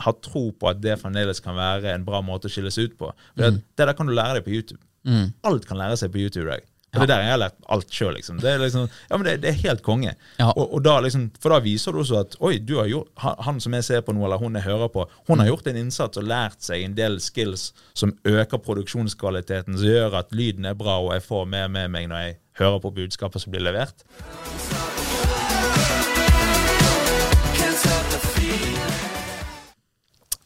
har tro på at det fremdeles kan være en bra måte å skille seg ut på. For det, det der kan du lære deg på YouTube. Alt kan lære seg på YouTube. Deg. Og Det er der jeg har lært alt sjøl. Liksom. Det, liksom, ja, det, det er helt konge. Ja. Og, og da liksom, for da viser du også at oi, du har gjort, han, han som jeg ser på nå, eller hun jeg hører på, hun har gjort en innsats og lært seg en del skills som øker produksjonskvaliteten, som gjør at lyden er bra, og jeg får mer med meg når jeg hører på budskapet som blir levert.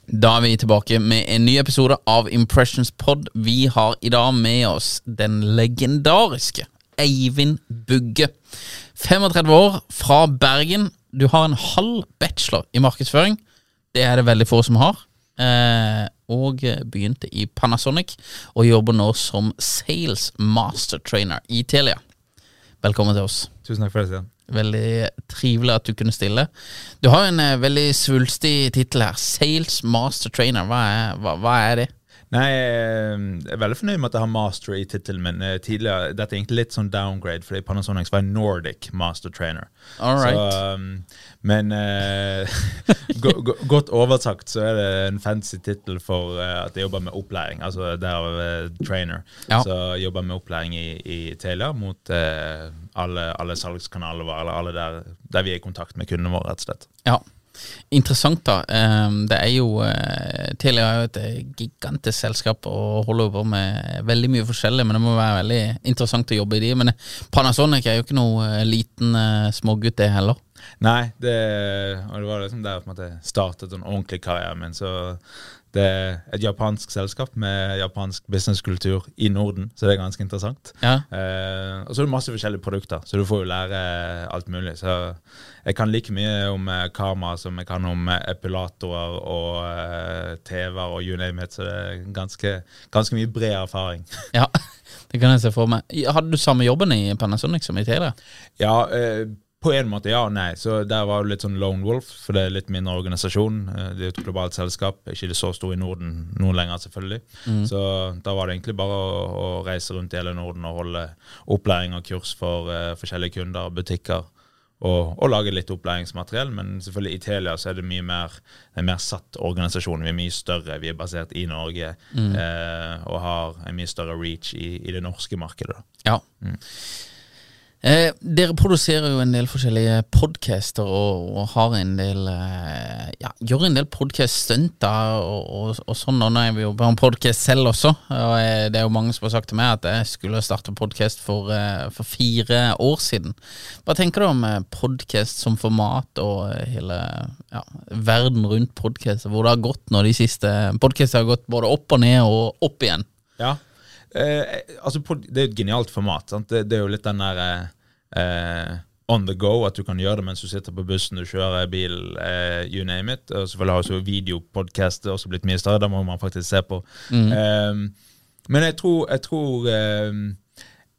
Da er vi tilbake med en ny episode av Impressions Pod. Vi har i dag med oss den legendariske Eivind Bugge. 35 år, fra Bergen. Du har en halv bachelor i markedsføring. Det er det veldig få som har. Eh, og begynte i Panasonic, og jobber nå som sales master trainer i Telia. Velkommen til oss. Tusen takk for det, Stian. Veldig trivelig at du kunne stille. Du har en eh, veldig svulstig tittel her. Sales Master Trainer. Hva er, hva, hva er det? Nei, eh, jeg er veldig fornøyd med at jeg har master i tittelen min. Eh, Tidligere, Dette er egentlig litt sånn downgrade, fordi Panasonic var en Nordic master trainer. All right. Så, um, men uh, go, go, godt oversagt så er det en fancy tittel for uh, at jeg jobber med opplæring. Altså derav uh, trainer. Ja. Så jeg jobber med opplæring i, i Telia mot uh, alle, alle salgskanaler våre, eller alle der, der vi er i kontakt med kundene våre, rett og slett. Ja. Interessant, da. Det er jo eh, Telia er jo et eh, gigantisk selskap og holder på med veldig mye forskjellig, men det må være veldig interessant å jobbe i de. Men eh, Panasonic er jo ikke noe liten smågutt, det heller. Nei, det, og det var liksom der på en måte startet en ordentlig karriere min. Så det er et japansk selskap med japansk businesskultur i Norden, så det er ganske interessant. Ja. Eh, og så er det masse forskjellige produkter, så du får jo lære alt mulig. Så jeg kan like mye om eh, karma som jeg kan om eh, epilatorer og eh, TV-er og you name it, så det er ganske, ganske mye bred erfaring. Ja, det kan jeg se for meg. Hadde du samme jobben i Panasonic som i Telia? Ja, eh, på en måte ja nei. Så Der var det litt sånn lone wolf, for det er litt mindre organisasjon. Eh, Det er et globalt selskap, ikke det så stor i Norden nå lenger, selvfølgelig. Så da var det egentlig bare å, å reise rundt i hele Norden og holde opplæring og kurs for uh, forskjellige kunder, og butikker. Og, og lage litt opplæringsmateriell, men selvfølgelig i Telia så er det mye mer en mer satt organisasjon. Vi er mye større, vi er basert i Norge eh, og har en mye større reach i, i det norske markedet. da. Ja. Eh, dere produserer jo en del forskjellige podcaster og, og har en del eh, Ja, gjør en del podcast-stunter og, og, og sånn. Og nå er vi jo på en podcast selv også, og eh, det er jo mange som har sagt til meg at jeg skulle starte podcast for, eh, for fire år siden. Hva tenker du om podkast podcast som format og eh, hele ja, verden rundt podkast, hvor det har gått nå de siste podkastene har gått både opp og ned og opp igjen. Ja. Eh, altså, det er jo et genialt format. Det, det er jo litt den der eh, eh, on the go, at du kan gjøre det mens du sitter på bussen, du kjører bil, eh, you name it. Og selvfølgelig har også videopodkast også blitt mye større, da må man faktisk se på. Eh, men jeg tror, jeg tror eh,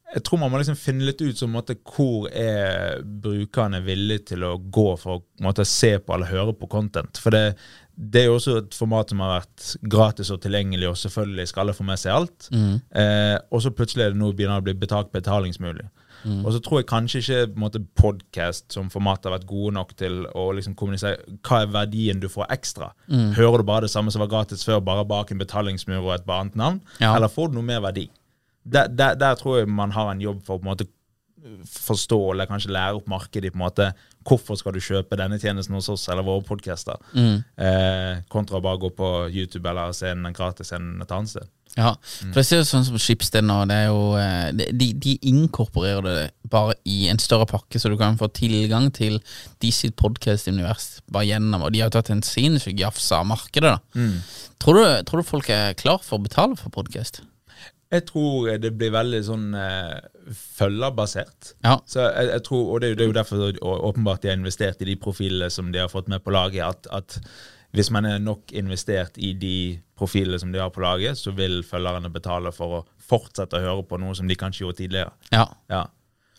jeg tror man må liksom finne litt ut som måte, hvor er brukerne villige til å gå for å måte, se på eller høre på content. For det, det er jo også et format som har vært gratis og tilgjengelig, og selvfølgelig skal alle få med seg alt. Mm. Eh, og så plutselig er det nå begynner det å bli betalt betalingsmulig. Mm. Og så tror jeg kanskje ikke måte, podcast som format har vært gode nok til å liksom kommunisere hva er verdien du får ekstra. Mm. Hører du bare det samme som var gratis før, bare bak en betalingsmur og et annet navn? Ja. Eller får du noe mer verdi? Der, der, der tror jeg man har en jobb for å på en måte forstå eller kanskje lære opp markedet på en måte hvorfor skal du kjøpe denne tjenesten hos oss eller våre podcaster, Mm. eh, kontra bare gå på YouTube eller se en gratis en et annet sted. Ja, for jeg ser jo sånn som Schibsted nå, det er jo eh, de, de inkorporerer det bare i en større pakke, så du kan få tilgang til de sitt podcast-univers bare gjennom, og de har tatt en sinnssyk jafs av markedet, da. Tror, du, tror du folk er klar for å betale for podcast? Jeg tror det blir veldig sånn uh, følgerbasert. Ja. Så jeg, jeg tror, og det det er jo derfor åpenbart de har investert i de profilene som de har fått med på laget. At, at hvis man er nok investert i de profilene som de har på laget, så vil følgerne betale for å fortsette å høre på noe som de kanskje gjorde tidligere. Ja. Ja.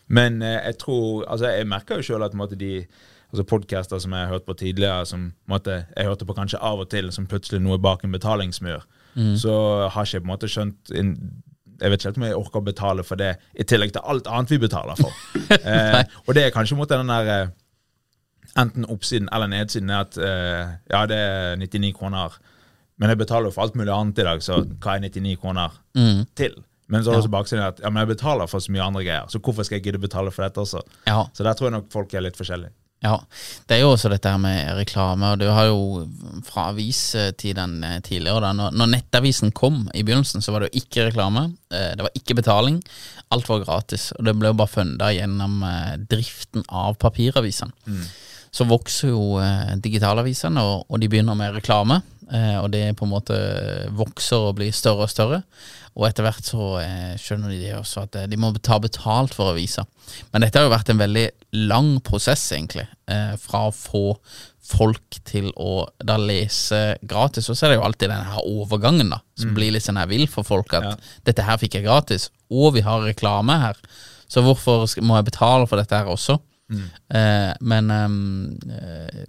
Men uh, jeg tror Altså, jeg merker jo sjøl at måte, de altså podcaster som jeg har hørt på tidligere, som måte, jeg hørte på kanskje av og til, som plutselig nå er bak en betalingsmur, så har ikke jeg på en måte skjønt in, Jeg vet ikke helt om jeg orker å betale for det, i tillegg til alt annet vi betaler for. eh, og det er kanskje mot den der eh, Enten oppsiden eller nedsiden er at eh, ja, det er 99 kroner, men jeg betaler jo for alt mulig annet i dag, så hva er 99 kroner Mm. til? Men så er det også baksiden at ja, men jeg betaler for så mye andre greier, så hvorfor skal jeg gidde betale for dette også? Ja. Så der tror jeg nok folk er litt forskjellige. Ja, det er jo også dette her med reklame, og du har jo fra avistiden eh, tidligere, da, når, når nettavisen kom i begynnelsen, så var det jo ikke reklame, eh, det var ikke betaling, alt var gratis, og det ble jo bare funda gjennom eh, driften av papiravisene. Så vokser jo digitalavisene, og, og de begynner med reklame, og det på en måte vokser og blir større og større. Og etter hvert så eh, skjønner de det også at eh, de må ta betalt for aviser. Men dette har jo vært en veldig lang prosess, egentlig, eh, fra å få folk til å da lese gratis. Og så er det jo alltid den her overgangen, da, som blir litt sånn her vill for folk, at Ja. dette her fikk jeg gratis, og vi har reklame her, så hvorfor må jeg betale for dette her også? Eh, men eh,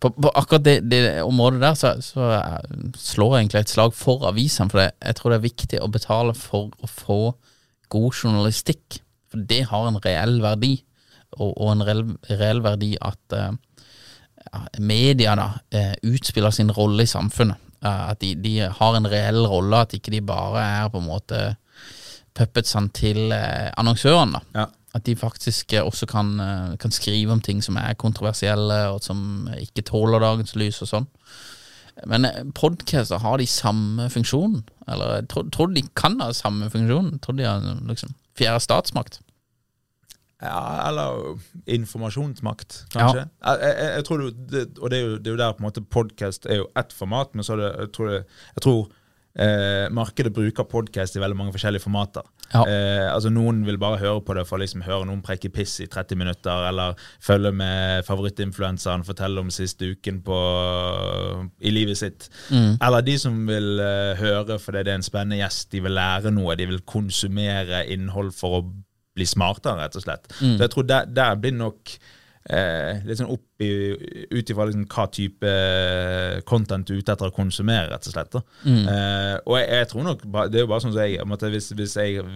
på, på akkurat det, det området der så, så eh, slår jeg egentlig et slag for avisene. For det, jeg tror det er viktig å betale for å få god journalistikk. For det har en reell verdi, og, og en reell, reell verdi at eh, media da eh, utspiller sin rolle i samfunnet. At de, de har en reell rolle, at ikke de bare er på en måte puppetsene til annonsørene. da Ja. At de faktisk eh, også kan, eh, kan skrive om ting som er kontroversielle, og som ikke tåler dagens lys og sånn. Men eh, podcaster, har de samme funksjonen? Eller jeg tror, tror du de kan ha samme funksjon? Tror de har liksom fjerde statsmakt? Ja, eller informasjonsmakt, kanskje. Jeg, jeg, jeg tror det, det, Og det er, jo, det er jo der på en måte podkast er jo ett format, men så er det, jeg tror, det, jeg tror eh, markedet bruker podkast i veldig mange forskjellige formater. Ja. Eh, altså Noen vil bare høre på det for å liksom høre noen preke piss i 30 minutter, eller følge med favorittinfluenseren fortelle om siste uken på, i livet sitt. Eller de som vil eh, høre fordi det er en spennende gjest, de vil lære noe, de vil konsumere innhold for å bli smartere, rett og slett. Så jeg tror der, der blir nok eh, litt sånn opp i, ut ifra liksom hva type content du er ute etter å konsumere, rett og slett. Da. Eh, og jeg, jeg tror nok Det er jo bare sånn som jeg hvis, hvis jeg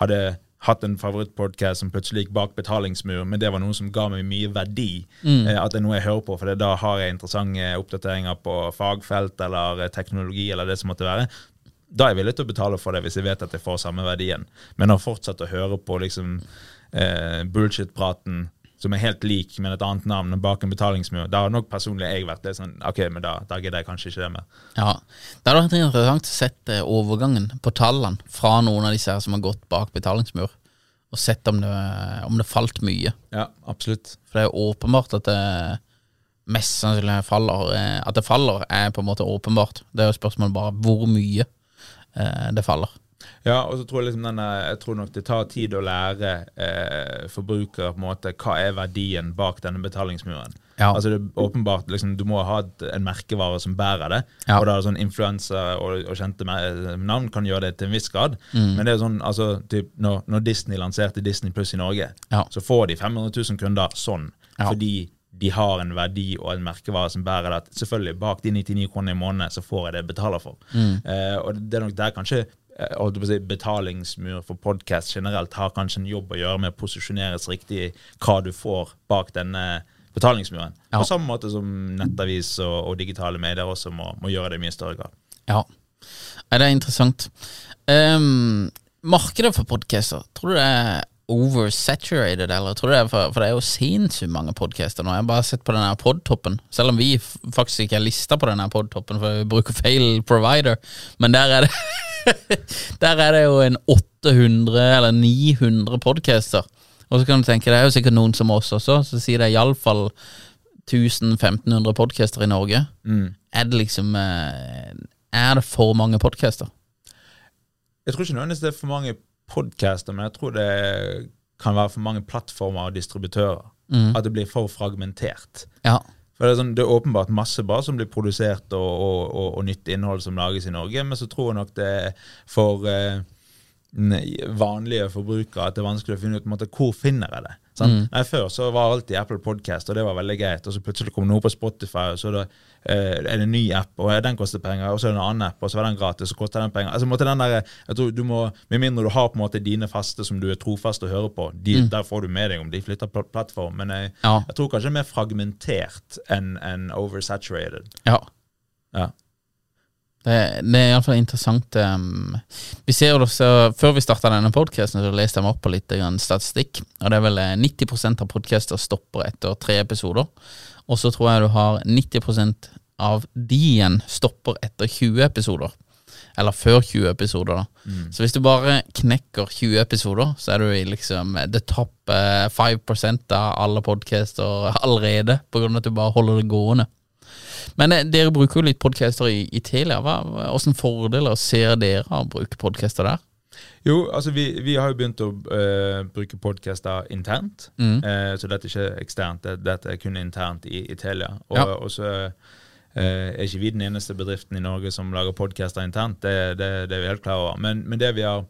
hadde hatt en favorittpodkast som plutselig gikk bak betalingsmur, men det var noe som ga meg mye verdi, eh, at det er noe jeg hører på, for da har jeg interessante oppdateringer på fagfelt eller eh, teknologi eller det som måtte være, da er jeg villig til å betale for det hvis jeg vet at jeg får samme verdien. Men å fortsette å høre på liksom eh, bullshit-praten som er helt lik, men et annet navn bak en betalingsmur, da har nok personlig jeg vært det sånn Ok, men da, da gidder jeg kanskje ikke det mer. Ja, Det hadde vært interessant å sette overgangen på tallene fra noen av disse her som har gått bak betalingsmur, og sett om det, om det falt mye. Ja, absolutt. For det er åpenbart at det mest sannsynlig faller. eh, At det faller, er på en måte åpenbart. Det er jo spørsmålet bare hvor mye eh, det faller. Ja, og så tror jeg liksom denne, jeg tror nok det tar tid å lære eh, forbrukere på en måte hva er verdien bak denne betalingsmuren. Ja. Altså det er åpenbart liksom, Du må ha et, en merkevare som bærer det. Ja. Og da er det sånn influensere og, og kjente navn kan gjøre det til en viss grad. Mm. Men det er sånn, altså, typ, når, når Disney lanserte Disney Pluss i Norge, Ja. så får de 500 000 kunder sånn. Fordi de har en verdi og en merkevare som bærer det. At Selvfølgelig, bak de 99 kronene i måneden så får jeg det jeg betaler for. Mm. Eh, og det er nok der kanskje eh, holdt på å si, betalingsmur for podkast generelt har kanskje en jobb å gjøre med å posisjoneres riktig hva du får bak denne betalingsmuren. Ja. På samme måte som nettavis og, og digitale medier også må, må gjøre det i mye større grad. Ja. Det er interessant. Um, markedet for podcaster, tror du det er oversaturated, eller tror du det er for, for det er jo sinnssykt mange podcaster nå. Jeg har bare sett på den her podtoppen, selv om vi faktisk ikke er lista på den her podtoppen, for vi bruker feil provider, men der er det Der er det jo en 800 eller 900 podcaster. Og så kan du tenke, det er jo sikkert noen som oss også, så sier det iallfall 1000-1500 podcaster i Norge. Er det liksom eh, Er det for mange podcaster? Jeg tror ikke nødvendigvis det er for mange podcaster, men jeg tror det kan være for mange plattformer og distributører. At det blir for fragmentert. Ja. For Det er, sånn, det er åpenbart masse bra som blir produsert, og, og, og, og nytt innhold som lages i Norge, men så tror jeg nok det er for eh, vanlige forbrukere at det er vanskelig å finne ut på en måte, hvor finner jeg det. Mm. Nei, Før så var alltid Apple Podcast, og det var veldig greit. Og så plutselig kom det noe på Spotify, og så er det, eh, er det en ny app, og den koster penger. Og så er det en annen app, og så var den gratis, og så koster den penger. Altså, en måte den der, jeg tror du må, Med mindre du har på en måte dine faste som du er trofast å høre på, de, der får du med deg om de flytter pl plattform. Men jeg, Ja. jeg tror kanskje det er mer fragmentert enn enn oversaturated. ja. Ja. Det, det er iallfall interessant. Um, vi ser jo også, Før vi starta denne podkasten, leste jeg meg opp på litt grann statistikk. Og det er vel eh, 90% av podcaster stopper etter tre episoder. Og så tror jeg du har 90% av de igjen stopper etter 20 episoder. Eller før 20 episoder, da. Så hvis du bare knekker 20 episoder, så er du i liksom the top eh, 5 av alle podcaster allerede, på grunn av at du bare holder det gående. Men eh, dere bruker jo litt podcaster i, i Telia. Hva, hvordan fordeler ser dere av å bruke podcaster der? Jo, altså vi, vi har jo begynt å eh, bruke podcaster internt. Mm. Eh, så dette er ikke eksternt, det, dette er kun internt i, i Telia. Og, Ja. og så eh, er ikke vi den eneste bedriften i Norge som lager podcaster internt. Det, det, det er vi helt klar over. Men, men det vi har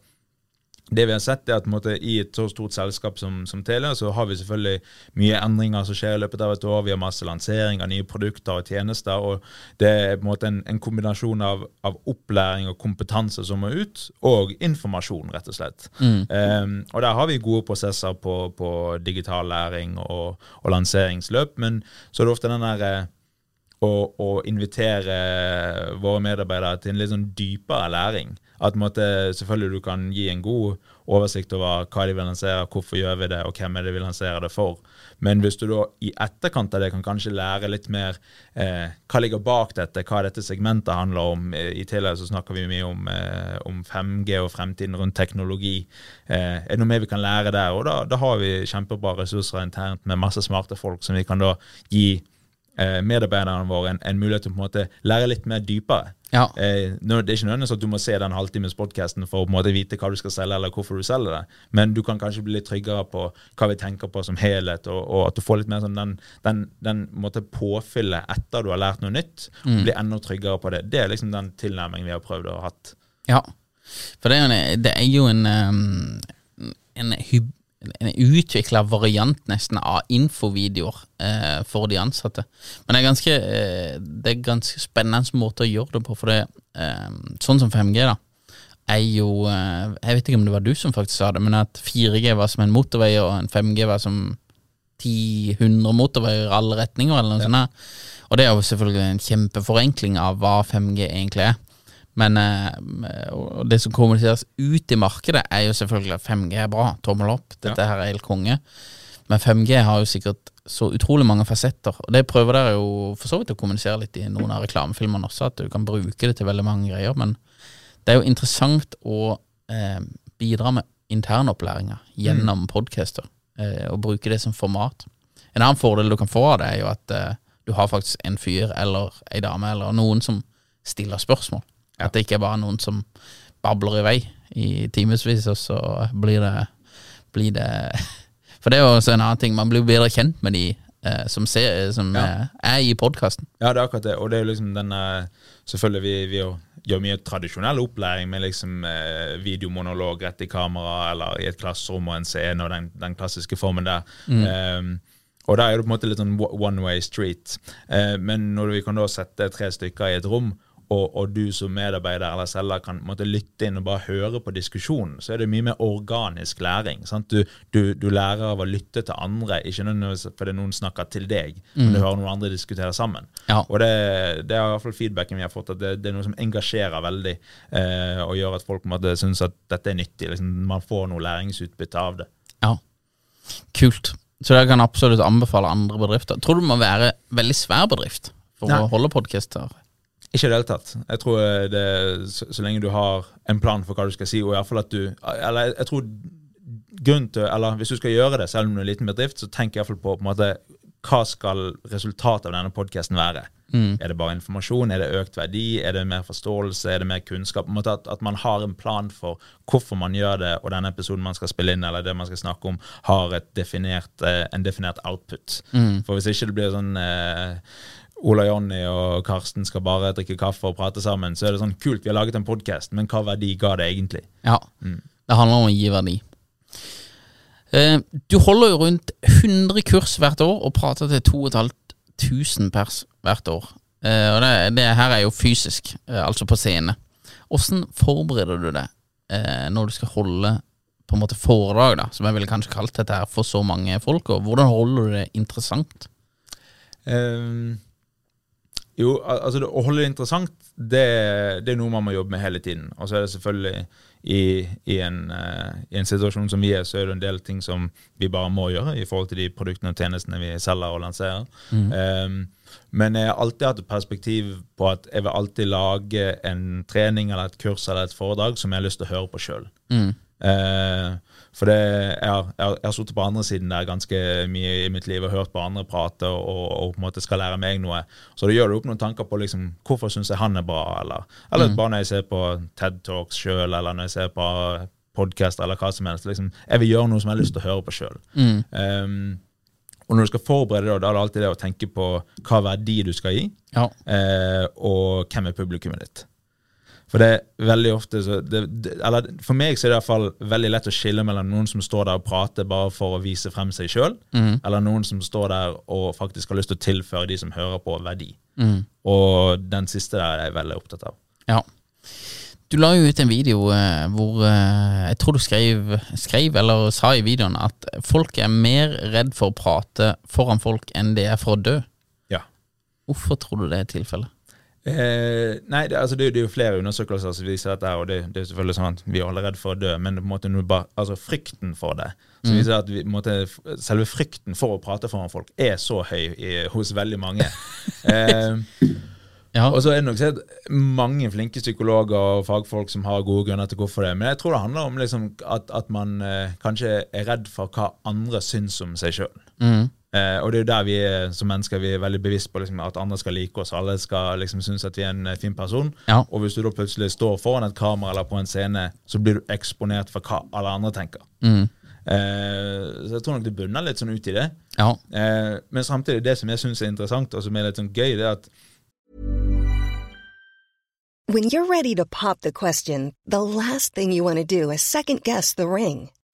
det vi har sett er at måte, I et så stort selskap som, som Telia, så har vi selvfølgelig mye endringer som skjer i løpet av et år. Vi har masse lansering av nye produkter og tjenester. og Det er på en måte en, en kombinasjon av, av opplæring og kompetanse som må ut, og informasjon, rett og slett. Um, og Der har vi gode prosesser på, på digital læring og, og lanseringsløp, men så er det ofte den der å, å invitere våre medarbeidere til en litt sånn dypere læring. At måtte, selvfølgelig du kan gi en god oversikt over hva de vil lansere, hvorfor gjør vi det, og hvem er det vi lanserer det for. Men hvis du da i etterkant av det kan kanskje lære litt mer eh, hva ligger bak dette, hva dette segmentet handler om. Eh, I tillegg så snakker vi mye om, eh, om 5G og fremtiden rundt teknologi. Eh, er det noe mer vi kan lære der? Og da, da har vi kjempebra ressurser internt med masse smarte folk som vi kan da gi eh, medarbeiderne våre en, en mulighet til å på en måte lære litt mer dypere. Ja. Eh, det er ikke nødvendigvis at du må se den halvtimes podkasten for å på en måte vite hva du skal selge, eller hvorfor du selger det, men du kan kanskje bli litt tryggere på hva vi tenker på som helhet, og, og at du får litt mer sånn den, den, den måte påfyllet etter du har lært noe nytt, Mm. og blir enda tryggere på det. Det er liksom den tilnærmingen vi har prøvd å ha hatt. Ja, for det er jo en, det er jo en, um, en, hyb- en utvikla variant nesten av infovideoer eh, for de ansatte. Men det er ganske eh, Det er ganske spennende måte å gjøre det på, for det eh, Sånn som 5G, da, er jo eh, Jeg vet ikke om det var du som faktisk sa det, men at 4G var som en motorvei, og en 5G var som 10-100 motorveier i alle retninger, eller noe sånt. Og det er jo selvfølgelig en kjempeforenkling av hva 5G egentlig er. Men og det som kommuniseres ut i markedet, er jo selvfølgelig at 5G er bra. Tommel opp. Dette her er helt konge. Men 5G har jo sikkert så utrolig mange fasetter, og det prøver dere jo for så vidt å kommunisere litt i noen av reklamefilmene også, at du kan bruke det til veldig mange greier. Men det er jo interessant å eh, bidra med internopplæringa gjennom podcaster, eh, og bruke det som format. En annen fordel du kan få av det, er jo at eh, du har faktisk en fyr eller ei dame eller noen som stiller spørsmål. At det ikke er bare noen som babler i vei i timevis, og så blir det, blir det For det er jo også en annen ting, man blir bedre kjent med de eh, som, ser, som Ja. eh, er i podkasten. Ja, det er akkurat det. Og det er jo liksom den eh, Selvfølgelig, vi, vi gjør mye tradisjonell opplæring med liksom eh, videomonolog rett i kamera, eller i et klasserom og en scene, og den, den klassiske formen der. Eh, og der er det på en måte litt sånn one way street. Eh, men når vi kan da sette tre stykker i et rom, og, og du som medarbeider eller selger kan måtte lytte inn og bare høre på diskusjonen, så er det mye mer organisk læring. Sant? Du, du, du lærer av å lytte til andre, ikke nødvendigvis fordi noen snakker til deg, men du hører noen andre diskutere sammen. Ja. Og det, det er i hvert fall feedbacken vi har fått, at det, det er noe som engasjerer veldig, eh, og gjør at folk på en syns at dette er nyttig. Liksom, man får noe læringsutbytte av det. Ja. Kult. Så det kan absolutt anbefale andre bedrifter. Tror du det må være veldig svær bedrift for Nei. å holde podkaster? Ikke i det hele tatt. Jeg tror det, så, så lenge du har en plan for hva du skal si, og i hvert fall at du Eller jeg tror grunnen til Eller hvis du skal gjøre det, selv om du er en liten bedrift, så tenk iallfall på, på en måte hva skal resultatet av denne podkasten være? Er det bare informasjon? Er det økt verdi? Er det mer forståelse? Er det mer kunnskap? På en at, at man har en plan for hvorfor man gjør det, og denne episoden man skal spille inn, eller det man skal snakke om, har et definert, eh, en definert output. For hvis ikke det blir sånn eh, Ola Jonny og Karsten skal bare drikke kaffe og prate sammen, så er det sånn kult, vi har laget en podkast, men hva verdi ga det egentlig? Ja. Det handler om å gi verdi. Eh, Du holder jo rundt 100 kurs hvert år og prater til 2500 pers hvert år. Eh, Og det, det her er jo fysisk, eh, altså på scene. Hvordan forbereder du deg når du skal holde på en måte foredrag, da, som jeg ville kanskje kalt dette her, for så mange folk? Og hvordan holder du det interessant? Ehm, jo, altså det, å holde det interessant, det, det er noe man må jobbe med hele tiden. Og så er det selvfølgelig i, i, en, uh, I en situasjon som vi er, så er det en del ting som vi bare må gjøre i forhold til de produktene og tjenestene vi selger og lanserer. Ehm, men jeg har alltid hatt et perspektiv på at jeg vil alltid lage en trening eller et kurs eller et foredrag som jeg har lyst til å høre på sjøl. Eh, for det, jeg har, jeg har, sittet på andre siden der ganske mye i mitt liv og hørt på andre prate og, og på en måte skal lære meg noe. Så da gjør du opp noen tanker på liksom, hvorfor syns jeg han er bra, eller, eller bare når jeg ser på TED Talks sjøl, eller når jeg ser på podkaster eller hva som helst. Liksom, jeg vil gjøre noe som jeg har lyst til å høre på sjøl. og når du skal forberede deg, da er det alltid det å tenke på hva verdi du skal gi, Ja. eh, og hvem er publikummet ditt. For det er veldig ofte så det, det, Eller for meg så er det i hvert fall veldig lett å skille mellom noen som står der og prater bare for å vise frem seg sjøl, eller noen som står der og faktisk har lyst til å tilføre de som hører på, verdi. Og den siste der er jeg veldig opptatt av. Ja. Du la jo ut en video eh, hvor eh, jeg tror du skrev, skrev eller sa i videoen at folk er mer redd for å prate foran folk enn de er for å dø. Ja. Hvorfor tror du det er tilfellet? Eh, nei, det, altså det, det er jo flere undersøkelser som viser dette, og det, det er selvfølgelig sånn at vi er alle redd for å dø, men på en måte bare, altså frykten for det så viser at vi, måte, selve frykten for å prate foran folk er så høy i, hos veldig mange. eh, Ja, Og så er det nok sett mange flinke psykologer og fagfolk som har gode grunner til hvorfor det. Men jeg tror det handler om liksom at, at man eh, kanskje er redd for hva andre syns om seg sjøl. Eh, og det er jo der vi er som mennesker vi er veldig bevisst på liksom, at andre skal like oss. Alle skal liksom synes at vi er en eh, fin person. Ja. Og hvis du da plutselig står foran et kamera eller på en scene, så blir du eksponert for hva alle andre tenker. Eh, så jeg tror nok det bunner litt sånn ut i det. ja. Eh, men samtidig, det som jeg syns er interessant, og som er litt sånn gøy, det er at When you're ready to pop the question, the last thing you want to do is second guess the ring.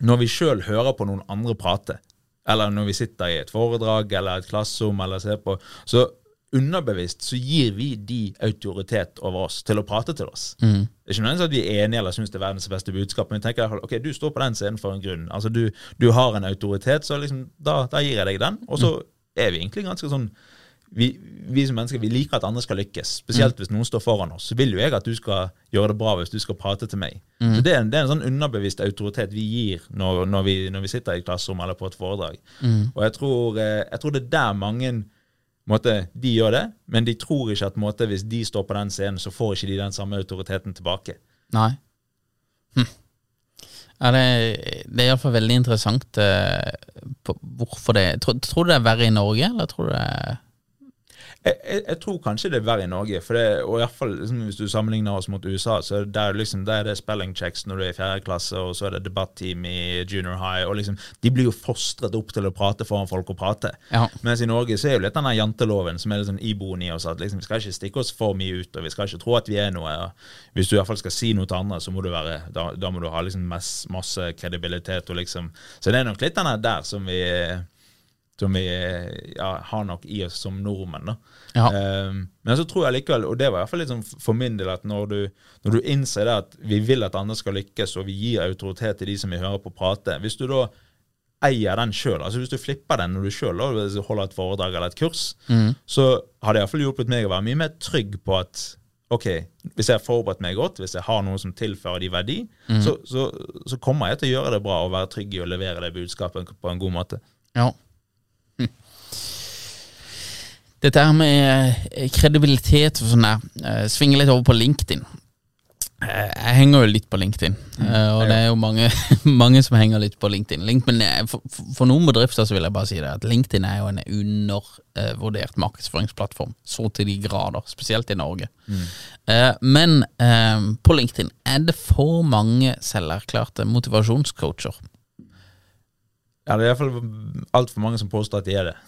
Når vi sjøl hører på noen andre prate, eller når vi sitter i et foredrag eller et klasserom eller ser på, så underbevisst så gir vi de autoritet over oss til å prate til oss. Det er ikke nødvendigvis at vi er enige eller syns det er verdens beste budskap, men vi tenker ok, du står på den scenen for en grunn. Altså Du, du har en autoritet, så liksom, da, da gir jeg deg den. Og så er vi egentlig ganske sånn vi, vi som mennesker vi liker at andre skal lykkes. Spesielt hvis noen står foran oss. Så vil jo jeg at du skal gjøre det bra hvis du skal prate til meg. Så det er, en, det er en sånn underbevisst autoritet vi gir når, når, vi, når vi sitter i klasserom eller på et foredrag. Og jeg tror, eh, jeg tror det er der mange måte, de gjør det, men de tror ikke at måte, hvis de står på den scenen, så får ikke de den samme autoriteten tilbake. Nei. Hm. Ja, det, det er iallfall veldig interessant eh, på hvorfor det tror, tror du det er verre i Norge, eller tror du det er Jeg, jeg, jeg tror kanskje det er verre i Norge, for det, og i hvert fall liksom, hvis du sammenligner oss mot USA, så er der, liksom, der er det spelling checks når du er i fjerde klasse, og så er det debatteam i junior high, og liksom, de blir jo fostret opp til å prate foran folk og prate. Ja. Mens i Norge så er jo litt den janteloven som er sånn iboende i oss, at liksom, vi skal ikke stikke oss for mye ut, og vi skal ikke tro at vi er noe. Og hvis du i hvert fall skal si noe til andre, så må du være, da, da må du ha liksom masse, masse kredibilitet, og liksom, så det er nok litt den der som vi som vi ja, har nok i oss som nordmenn. Ja. Um, men så tror jeg likevel, og det var i hvert fall litt sånn for min del, at når du, når du innser det at vi vil at andre skal lykkes, og vi gir autoritet til de som vi hører på prate Hvis du da eier den sjøl, altså hvis du flipper den når du sjøl holder et foredrag eller et kurs, så har det iallfall hjulpet meg å være mye mer trygg på at ok, hvis jeg har forberedt meg godt, hvis jeg har noe som tilfører de verdi, så, så, så kommer jeg til å gjøre det bra og være trygg i å levere det budskapet på en god måte. Ja. Dette her med eh, kredibilitet og sånn der, eh, svinger litt over på LinkedIn. Eh, Jeg henger jo litt på LinkedIn, eh, og det er jo mange, mange som henger litt på LinkedIn. LinkedIn er, for, for noen bedrifter så vil jeg bare si det, at LinkedIn er jo en undervurdert markedsføringsplattform. Så til de grader, spesielt i Norge. Mm. Men på LinkedIn er det for mange selverklærte motivasjonscoacher. Ja, det er iallfall altfor mange som påstår at de er det.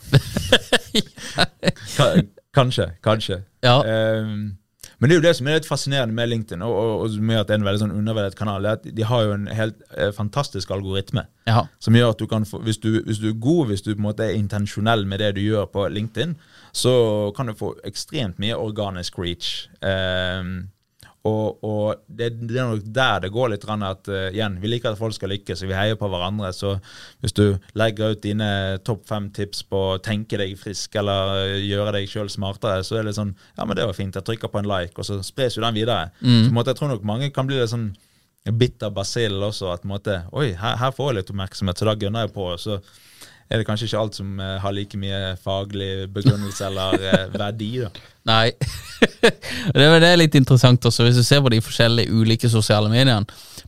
Kanskje, kanskje. Ja. Um, men det er jo det som er litt fascinerende med LinkedIn, og, og, og med at det er en veldig sånn undervurdert kanal, er at de har jo en helt eh, fantastisk algoritme. Ja. Som gjør at du kan få, hvis du, hvis du er god, hvis du på en måte er intensjonell med det du gjør på LinkedIn, så kan du få ekstremt mye organisk reach. Ehm, og, og det, det er nok der det går litt at uh, igjen, vi liker at folk skal lykkes, og vi heier på hverandre. Så hvis du legger ut dine topp fem tips på å tenke deg frisk eller eh, gjøre deg sjøl smartere, så er det sånn Ja, men det var fint, jeg trykker på en like, og så spres jo den videre. Så på en måte, jeg tror nok mange kan bli litt sånn bitter basill også, at på en måte Oi, her, her får jeg litt oppmerksomhet, så da gunner jeg på. Så er det kanskje ikke alt som eh, har like mye faglig begrunnelse eller eh, verdi, da. Nei. det, er- det er litt interessant også, hvis du ser på de forskjellige ulike sosiale mediene.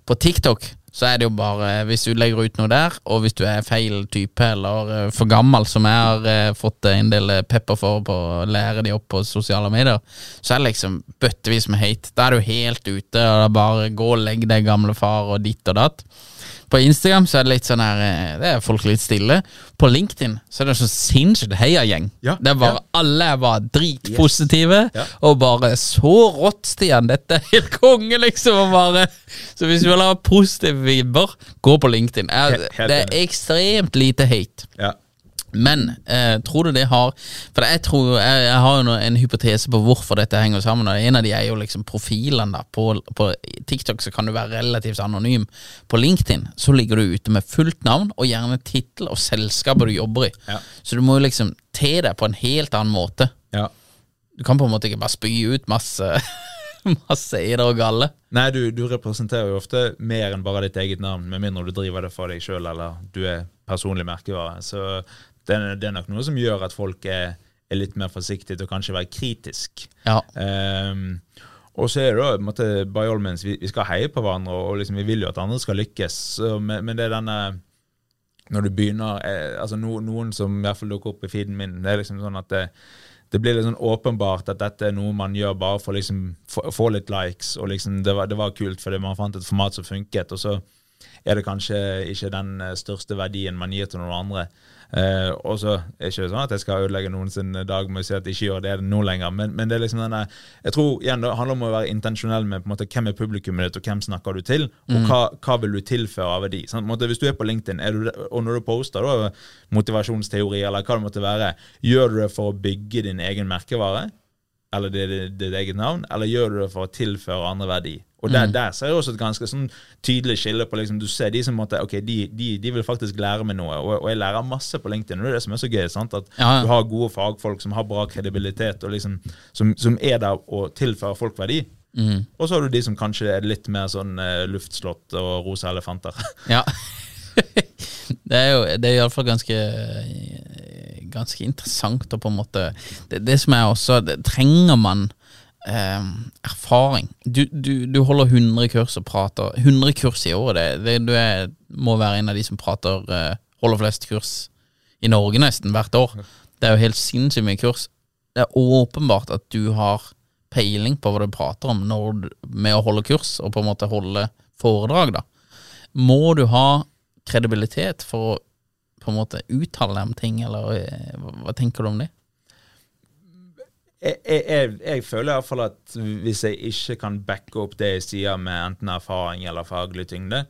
På TikTok så er det jo bare hvis du legger ut noe der, og hvis du er feil type eller eh, for gammel, som jeg har eh, fått en del eh, pepper for på å lære de opp på sosiale medier, så er det liksom bøttevis med hate. Da er du helt ute, og er bare gå og legg deg, gamle far, og ditt og datt. På Instagram så er det litt sånn her eh, Det er folk litt stille. På LinkedIn så er det sånn sinnssykt heiagjeng. Ja, det var ja. Alle var dritpositive dritpositive, Ja. og bare så rått, Stian. Dette er helt konge, liksom. Bare Så hvis du vil ha positive vibber, gå på LinkedIn. Jeg, Helt- helt det er ekstremt lite hate. Ja. Men eh, tror du det har For jeg tror jeg, jeg har jo en hypotese på hvorfor dette henger sammen. Og En av de er jo liksom profilene. da På, på TikTok så kan du være relativt anonym. På LinkedIn så ligger du ute med fullt navn og gjerne tittel og selskapet du jobber i. Ja. Så du må jo liksom te deg på en helt annen måte. ja. Du kan på en måte ikke bare spy ut masse Masse eder og galle. Nei, du, du representerer jo ofte mer enn bare ditt eget navn, med mindre du driver det for deg sjøl eller du er personlig merkevare. Så det, det er nok noe som gjør at folk er, er litt mer forsiktige til å kanskje være kritisk. Ja. Um, og så er det da, måte, by all means, vi, vi skal heie på hverandre, og liksom, vi vil jo at andre skal lykkes. Så, men, men det er denne Når du begynner eh, altså no, Noen som i hvert fall dukker opp i feeden min, det er liksom sånn at det, det blir litt sånn åpenbart at dette er noe man gjør bare for liksom få, få litt likes, og liksom det var, det var kult fordi man fant et format som funket. og så er det kanskje ikke den eh, største verdien man gir til noen andre. Eh, og så er det ikke sånn at jeg skal ødelegge noen sin dag med å si at jeg ikke gjør det nå lenger, men, men det er liksom denne Jeg tror igjen det handler om å være intensjonell med på en måte, hvem er publikummet ditt, og hvem snakker du til, og hva, hva vil du tilføre av verdi. Sånn, måte, hvis du er på LinkedIn, er du, og når du poster da, motivasjonsteori eller hva det måtte være, gjør du det for å bygge din egen merkevare? eller det, det, ditt eget navn, eller gjør du det for å tilføre andre verdi? Og der, der ser jeg også et ganske sånn tydelig skille på liksom, Du ser de som måtte, ok, de, de, de vil faktisk lære meg noe, og, og, jeg lærer masse på LinkedIn. og Det er det som er så gøy. sant? At Ja, ja. du har gode fagfolk som har bra kredibilitet, og liksom, som, som er der og tilfører folk verdi. Mm. Og så har du de som kanskje er litt mer sånn uh, luftslott og rosa elefanter. Ja. det er jo det er iallfall ganske Ganske interessant å på en måte Det, det som er også det, Trenger man eh, erfaring? Du, du, du holder 100 kurs og prater 100 kurs i året. Det, det, du er, må være en av de som prater eh, holder flest kurs i Norge nesten hvert år. Det er jo helt sinnssykt mye kurs. Det er åpenbart at du har peiling på hva du prater om du- med å holde kurs, og på en måte holde foredrag, da. Må du ha kredibilitet for å på en måte uttale deg om ting, eller eh, hva, hva tenker du om det? Jeg, jeg, jeg, føler iallfall at hvis jeg ikke kan backe opp det jeg sier med enten erfaring eller faglig tyngde,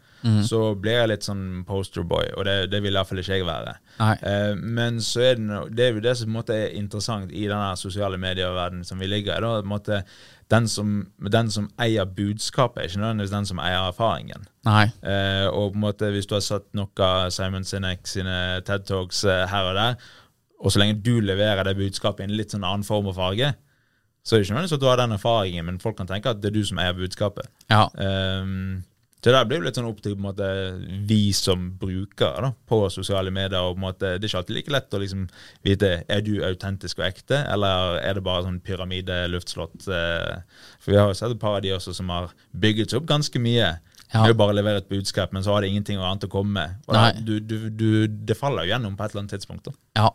så blir jeg litt sånn posterboy, og det, det vil iallfall ikke jeg være. Eh, men så er det, no, det er jo det som måte er interessant i denne sosiale medier-verdenen som vi ligger i. da, måte den som, den som eier budskapet, er ikke nødvendigvis den som eier erfaringen. Eh, og på en måte hvis du har satt noe av Simon Sinek sine TED Talks eh, her og der, og så lenge du leverer det budskapet i en litt sånn annen form og farge, så er det ikke nødvendigvis at du har den erfaringen, men folk kan tenke at det er du som eier budskapet. Ja. Um, så det blir jo litt sånn opp til måte, vi som brukere da, på sosiale medier. og på en måte, Det er ikke alltid like lett å liksom vite er du autentisk og ekte, eller er det bare sånn pyramide-luftslott. Eh, for vi har jo sett et par av de også som har bygget seg opp ganske mye. Ja. er jo bare levere et budskap, men så har det ingenting annet å komme med. Og da, du, du, du, det faller jo gjennom på et eller annet tidspunkt. da. Ja.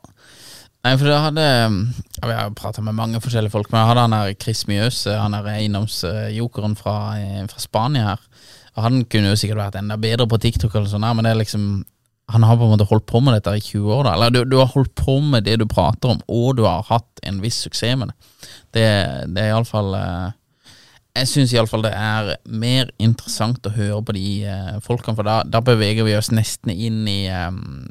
Nei, for det hadde Vi har prata med mange forskjellige folk, men jeg hadde han her Chris Mjøs, han er eiendomsjokeren fra, eh, fra Spania her. Og Han kunne jo sikkert vært enda bedre på TikTok, eller sånn men det er liksom han har på en måte holdt på med dette i 20 år. da Eller du, du har holdt på med det du prater om, og du har hatt en viss suksess med det. Det, det er iallfall eh, Jeg syns iallfall det er mer interessant å høre på de eh, folkene, for da, da beveger vi oss nesten inn i um,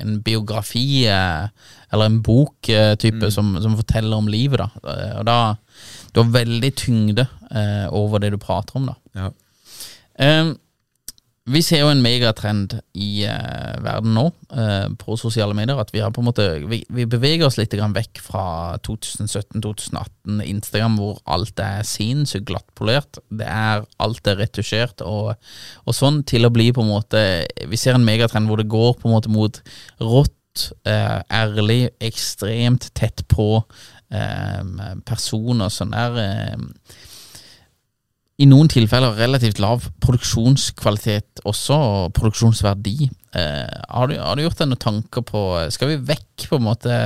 en biografi eh, eller en bok-type som, som forteller om livet. da Eh, Og da Du har veldig tyngde eh, over det du prater om, da. Eh, vi ser jo en megatrend i uh, verden nå uh, på sosiale medier. At vi måte Vi, vi beveger oss litt vekk fra 2017-2018 Instagram, hvor alt er sinnssykt glattpolert. Det er Alt er retusjert og, og sånn, til å bli på en måte Vi ser en megatrend hvor det går på en måte mot rått, uh, ærlig, ekstremt tett på personer som er eh, i noen tilfeller relativt lav produksjonskvalitet også, og produksjonsverdi. Eh, har, du, har du gjort deg noen tanker på Skal vi vekk, på en måte?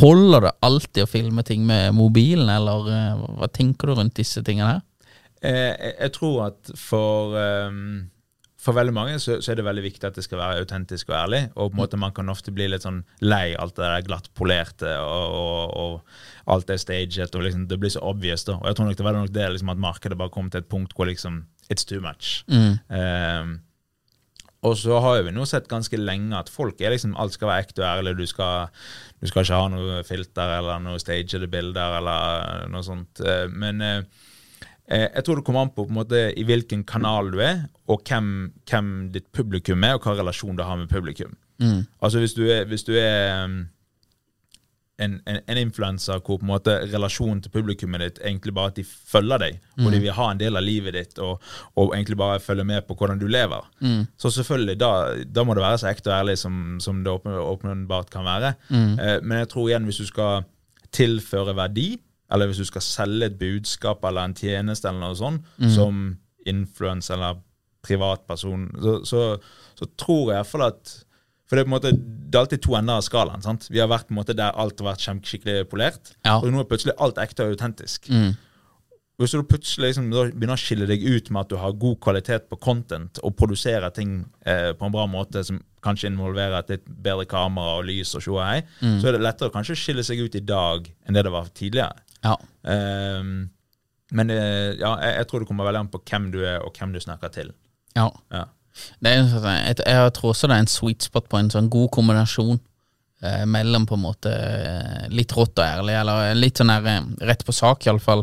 Holder det alltid å filme ting med mobilen, eller eh, hva tenker du rundt disse tingene her? Eh, jeg, jeg tror at for ehm, for veldig mange så, så er det veldig viktig at det skal være autentisk og ærlig. Og på en måte man kan ofte bli litt sånn lei alt det der glatt polerte og, og, og alt er staget. og liksom Det blir så obvious. da. Og jeg tror nok det var nok det liksom at markedet bare kom til et punkt hvor liksom it's too much. Ehm, og så har vi nå sett ganske lenge at folk er liksom alt skal være ekte og ærlig. Du skal, du skal ikke ha noe filter eller noe stagede bilder eller noe sånt. Eh, Men eh, jeg tror det kommer an på, på en måte, i hvilken kanal du er, og hvem, hvem ditt publikum er, og hva relasjon du har med publikum. Altså Hvis du er, hvis du er um, en, en, en influenser hvor på en måte relasjonen til publikummet ditt egentlig bare at de følger deg, og de vil ha en del av livet ditt, og, og egentlig bare følge med på hvordan du lever. Så selvfølgelig, da, da må det være så ekte og ærlig som, som det åpenbart kan være. Eh, men jeg tror igjen, hvis du skal tilføre verdi, eller hvis du skal selge et budskap eller en tjeneste eller noe sånt, som influenser eller privatperson, så, så, så tror jeg i hvert fall at for det er på en måte, det er alltid to ender av skalaen. sant? Vi har vært på en måte der alt har vært skikkelig polert, Ja. og nå er plutselig alt ekte og autentisk. hvis du plutselig liksom, begynner å skille deg ut med at du har god kvalitet på content og produserer ting eh, på en bra måte som kanskje involverer et litt bedre kamera og lys og show hei, så er det lettere å kanskje skille seg ut i dag enn det det var tidligere. Ja. Um, men eh, ja, jeg, jeg tror det kommer veldig an på hvem du er og hvem du snakker til. ja. Ja. Det er, sånn jeg, jeg tror også det er en sweet spot på en sånn god kombinasjon eh, mellom på en måte eh, litt rått og ærlig, eller litt sånn her, eh, rett på sak iallfall,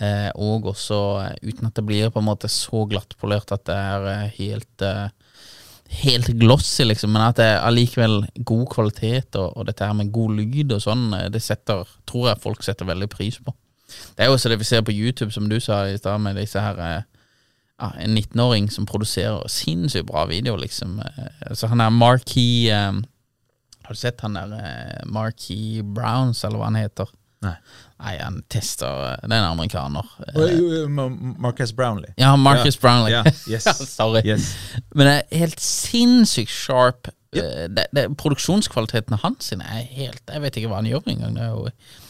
eh, og også eh, uten at det blir på en måte så glattpolert at det er eh, helt eh, Helt glossy, liksom, men at det er allikevel god kvalitet, og, og dette her med god lyd og sånn, eh, det setter, tror jeg folk setter veldig pris på. Det er jo også det vi ser på YouTube, som du sa i stad, med disse her eh, ja, en 19-åring som produserer sinnssykt bra video, liksom. Eh, Så han er Marquis um, Har du sett han der uh, Marquis Browns, eller hva han heter? Nei. Nei, han tester eh, Det er en amerikaner. Eh, Uh, Marcus Brownlee. Ja, Marcus Brownlee. Ja, yes. Sorry. Yes. Men det er helt sinnssykt sharp. Yep. Det, det, produksjonskvaliteten hans er helt Jeg vet ikke hva han gjør engang. Det er jo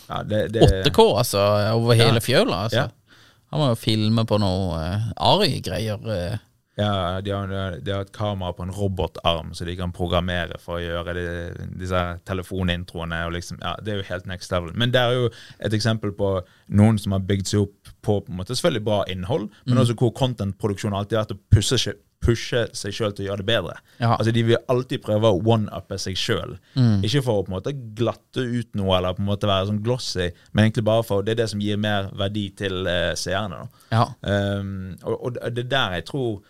Ja, det, det, 8K, altså, over hele Ja. fjøla. Altså. Ja. Han må jo filme på noe uh, Ari-greier. eh. Ja, de har, de har et kamera på en robotarm, så de kan programmere for å gjøre de, disse telefonintroene. Og liksom, ja, det er jo helt next level. Men det er jo et eksempel på noen som har bygd seg opp på, på en måte, selvfølgelig bra innhold, men også hvor contentproduksjon alltid har vært å pushe, seg- pushe seg sjøl til å gjøre det bedre. Ja. Altså De vil alltid prøve å one-uppe seg sjøl. Ikke for å på en måte glatte ut noe eller på en måte være sånn glossy, men egentlig bare for det er det som gir mer verdi til uh, seerne. da. Ja. Um, og, og det er der jeg tror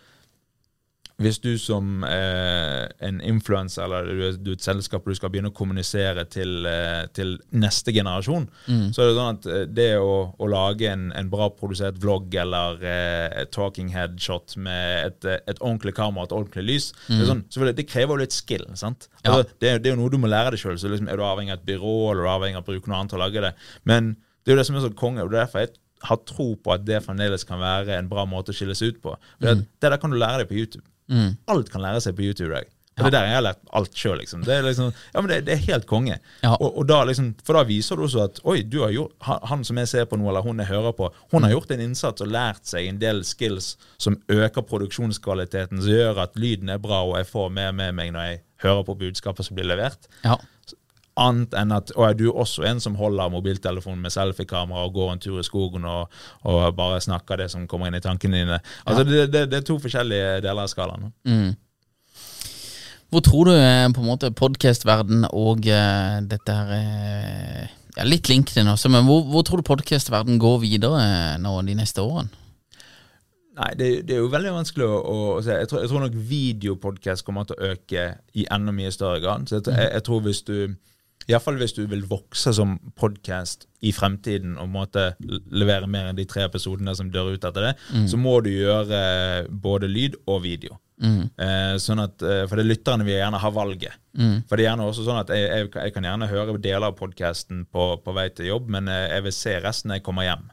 Hvis du som eh, en influenser eller du, du er et selskap du skal begynne å kommunisere til, eh, til neste generasjon, så er det sånn at eh, det å, å lage en, en bra produsert vlogg eller eh, talking headshot med et, eh, et ordentlig kamera og et ordentlig lys, det, er sånn, det krever jo litt skill. sant? Ja. Altså, det, det er jo noe du må lære deg sjøl. Så liksom, er du avhengig av et byrå eller er du avhengig av å bruke noe annet til å lage det. Men det er jo det som er så konge, og det er derfor jeg har tro på at det fremdeles kan være en bra måte å skille seg ut på. For det, det der kan du lære deg på YouTube. Alt kan lære seg på YouTube i dag. Og Det er der jeg har lært alt sjøl. Liksom. Det liksom, ja, det, det er helt konge. Ja. Og, og da liksom, for da viser du også at oi, du har gjort, han, som jeg ser på nå, eller hun jeg hører på, hun har gjort en innsats og lært seg en del skills som øker produksjonskvaliteten, som gjør at lyden er bra, og jeg får mer med meg når jeg hører på budskapet som blir levert. Ja. Annet enn at å, er du også en som holder mobiltelefonen med selfiekamera og går en tur i skogen og, og bare snakker det som kommer inn i tankene dine. Altså, det, det, det er to forskjellige deler av skalaen. Mm. Hvor tror du eh, på en måte podcastverden og uh, dette her uh, ja, Litt LinkedIn også, men hvor, hvor tror du podcastverden går videre uh, nå de neste årene? Nei, det, det er jo veldig vanskelig å, å, å se. Jeg tror, jeg tror nok videopodkast kommer til å øke i enda mye større grad. Så jeg, jeg, jeg tror hvis du Iallfall hvis du vil vokse som podkast i fremtiden og måtte levere mer enn de tre episodene som dør ut etter det, så må du gjøre både lyd og video. Eh, sånn at, eh, for det er lytterne vil gjerne ha valget. For det er gjerne også sånn at jeg, jeg, jeg kan gjerne høre deler av podkasten på, på vei til jobb, men eh, jeg vil se resten når jeg kommer hjem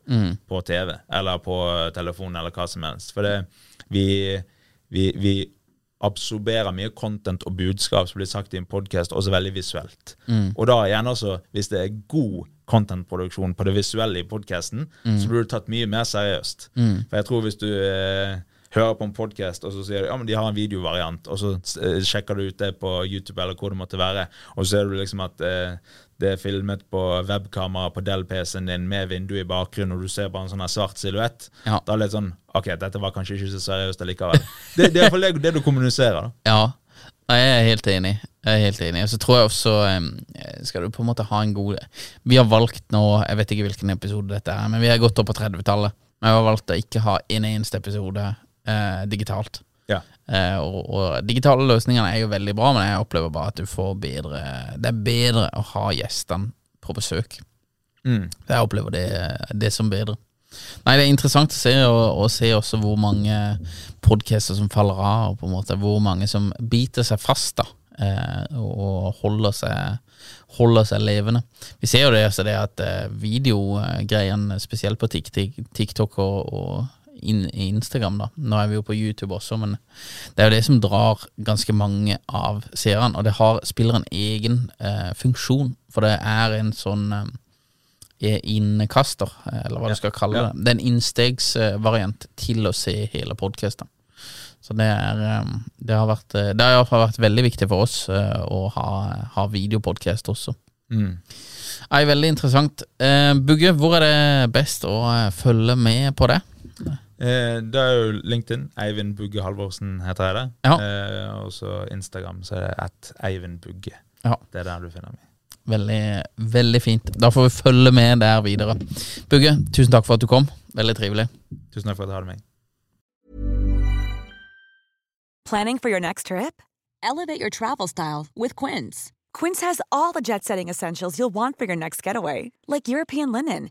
på TV eller på telefonen eller hva som helst. For det, vi, vi, vi absorberer mye content og budskap som blir sagt i en podkast, også veldig visuelt. Og da igjen også, hvis det er god contentproduksjon på det visuelle i podkasten, så blir det tatt mye mer seriøst. For jeg tror hvis du eh, hører på en podkast, og så sier du ja, men de har en videovariant, og så eh, sjekker du ut det på YouTube eller hvor det måtte være, og så ser du liksom at eh, det er filmet på webkamera på Dell-PC-en din med vindu i bakgrunnen, og du ser bare en sånn svart silhuett. Ja. Da er det litt sånn Ok, dette var kanskje ikke så seriøst allikevel. Det, det er iallfall det, det du kommuniserer, da. Ja, jeg er helt enig. Jeg er helt enig. Og så tror jeg også Skal du på en måte ha en god Vi har valgt nå Jeg vet ikke hvilken episode dette er, men vi har gått opp på 30-tallet. Men vi har valgt å ikke ha en eneste episode eh, digitalt. Ja. Eh, og, og digitale løsninger er jo veldig bra, men jeg opplever bare at du får bedre Det er bedre å ha gjestene på besøk. Mm. Jeg opplever det, det som bedre. Nei, Det er interessant å se, og, og se også hvor mange podcaster som faller av, og på en måte hvor mange som biter seg fast da, eh, og holder seg, holder seg levende. Vi ser jo det, altså det at eh, videogreiene, spesielt på TikTok, TikTok og, og in, Instagram, da. Nå er vi jo på YouTube også, men det er jo det som drar ganske mange av seerne, og det har, spiller en egen eh, funksjon, for det er en sånn eh, eh, innkaster, eller hva du skal kalle Ja. det. Det er en innstegsvariant til å se hele podkasten. Så det, er, eh, det har vært eh, Det har i hvert fall vært veldig viktig for oss eh, å ha, ha videopodkast også. Mm. Ei, veldig interessant. Eh, Bugge, hvor er det best å eh, følge med på det? Eh, det er jo LinkedIn. Eivind Bugge Halvorsen heter jeg det. Ja. Eh, og så Instagram så er det at Eivind Bugge. Ja. Det er der du finner meg. Veldig, veldig fint. Da får vi følge med der videre. Bugge, tusen takk for at du kom. Veldig trivelig. Tusen takk for at du hadde meg. Planning for your next trip? Elevate your travel style with Quince. Quince has all the jet setting essentials you'll want for your next getaway, like European linen,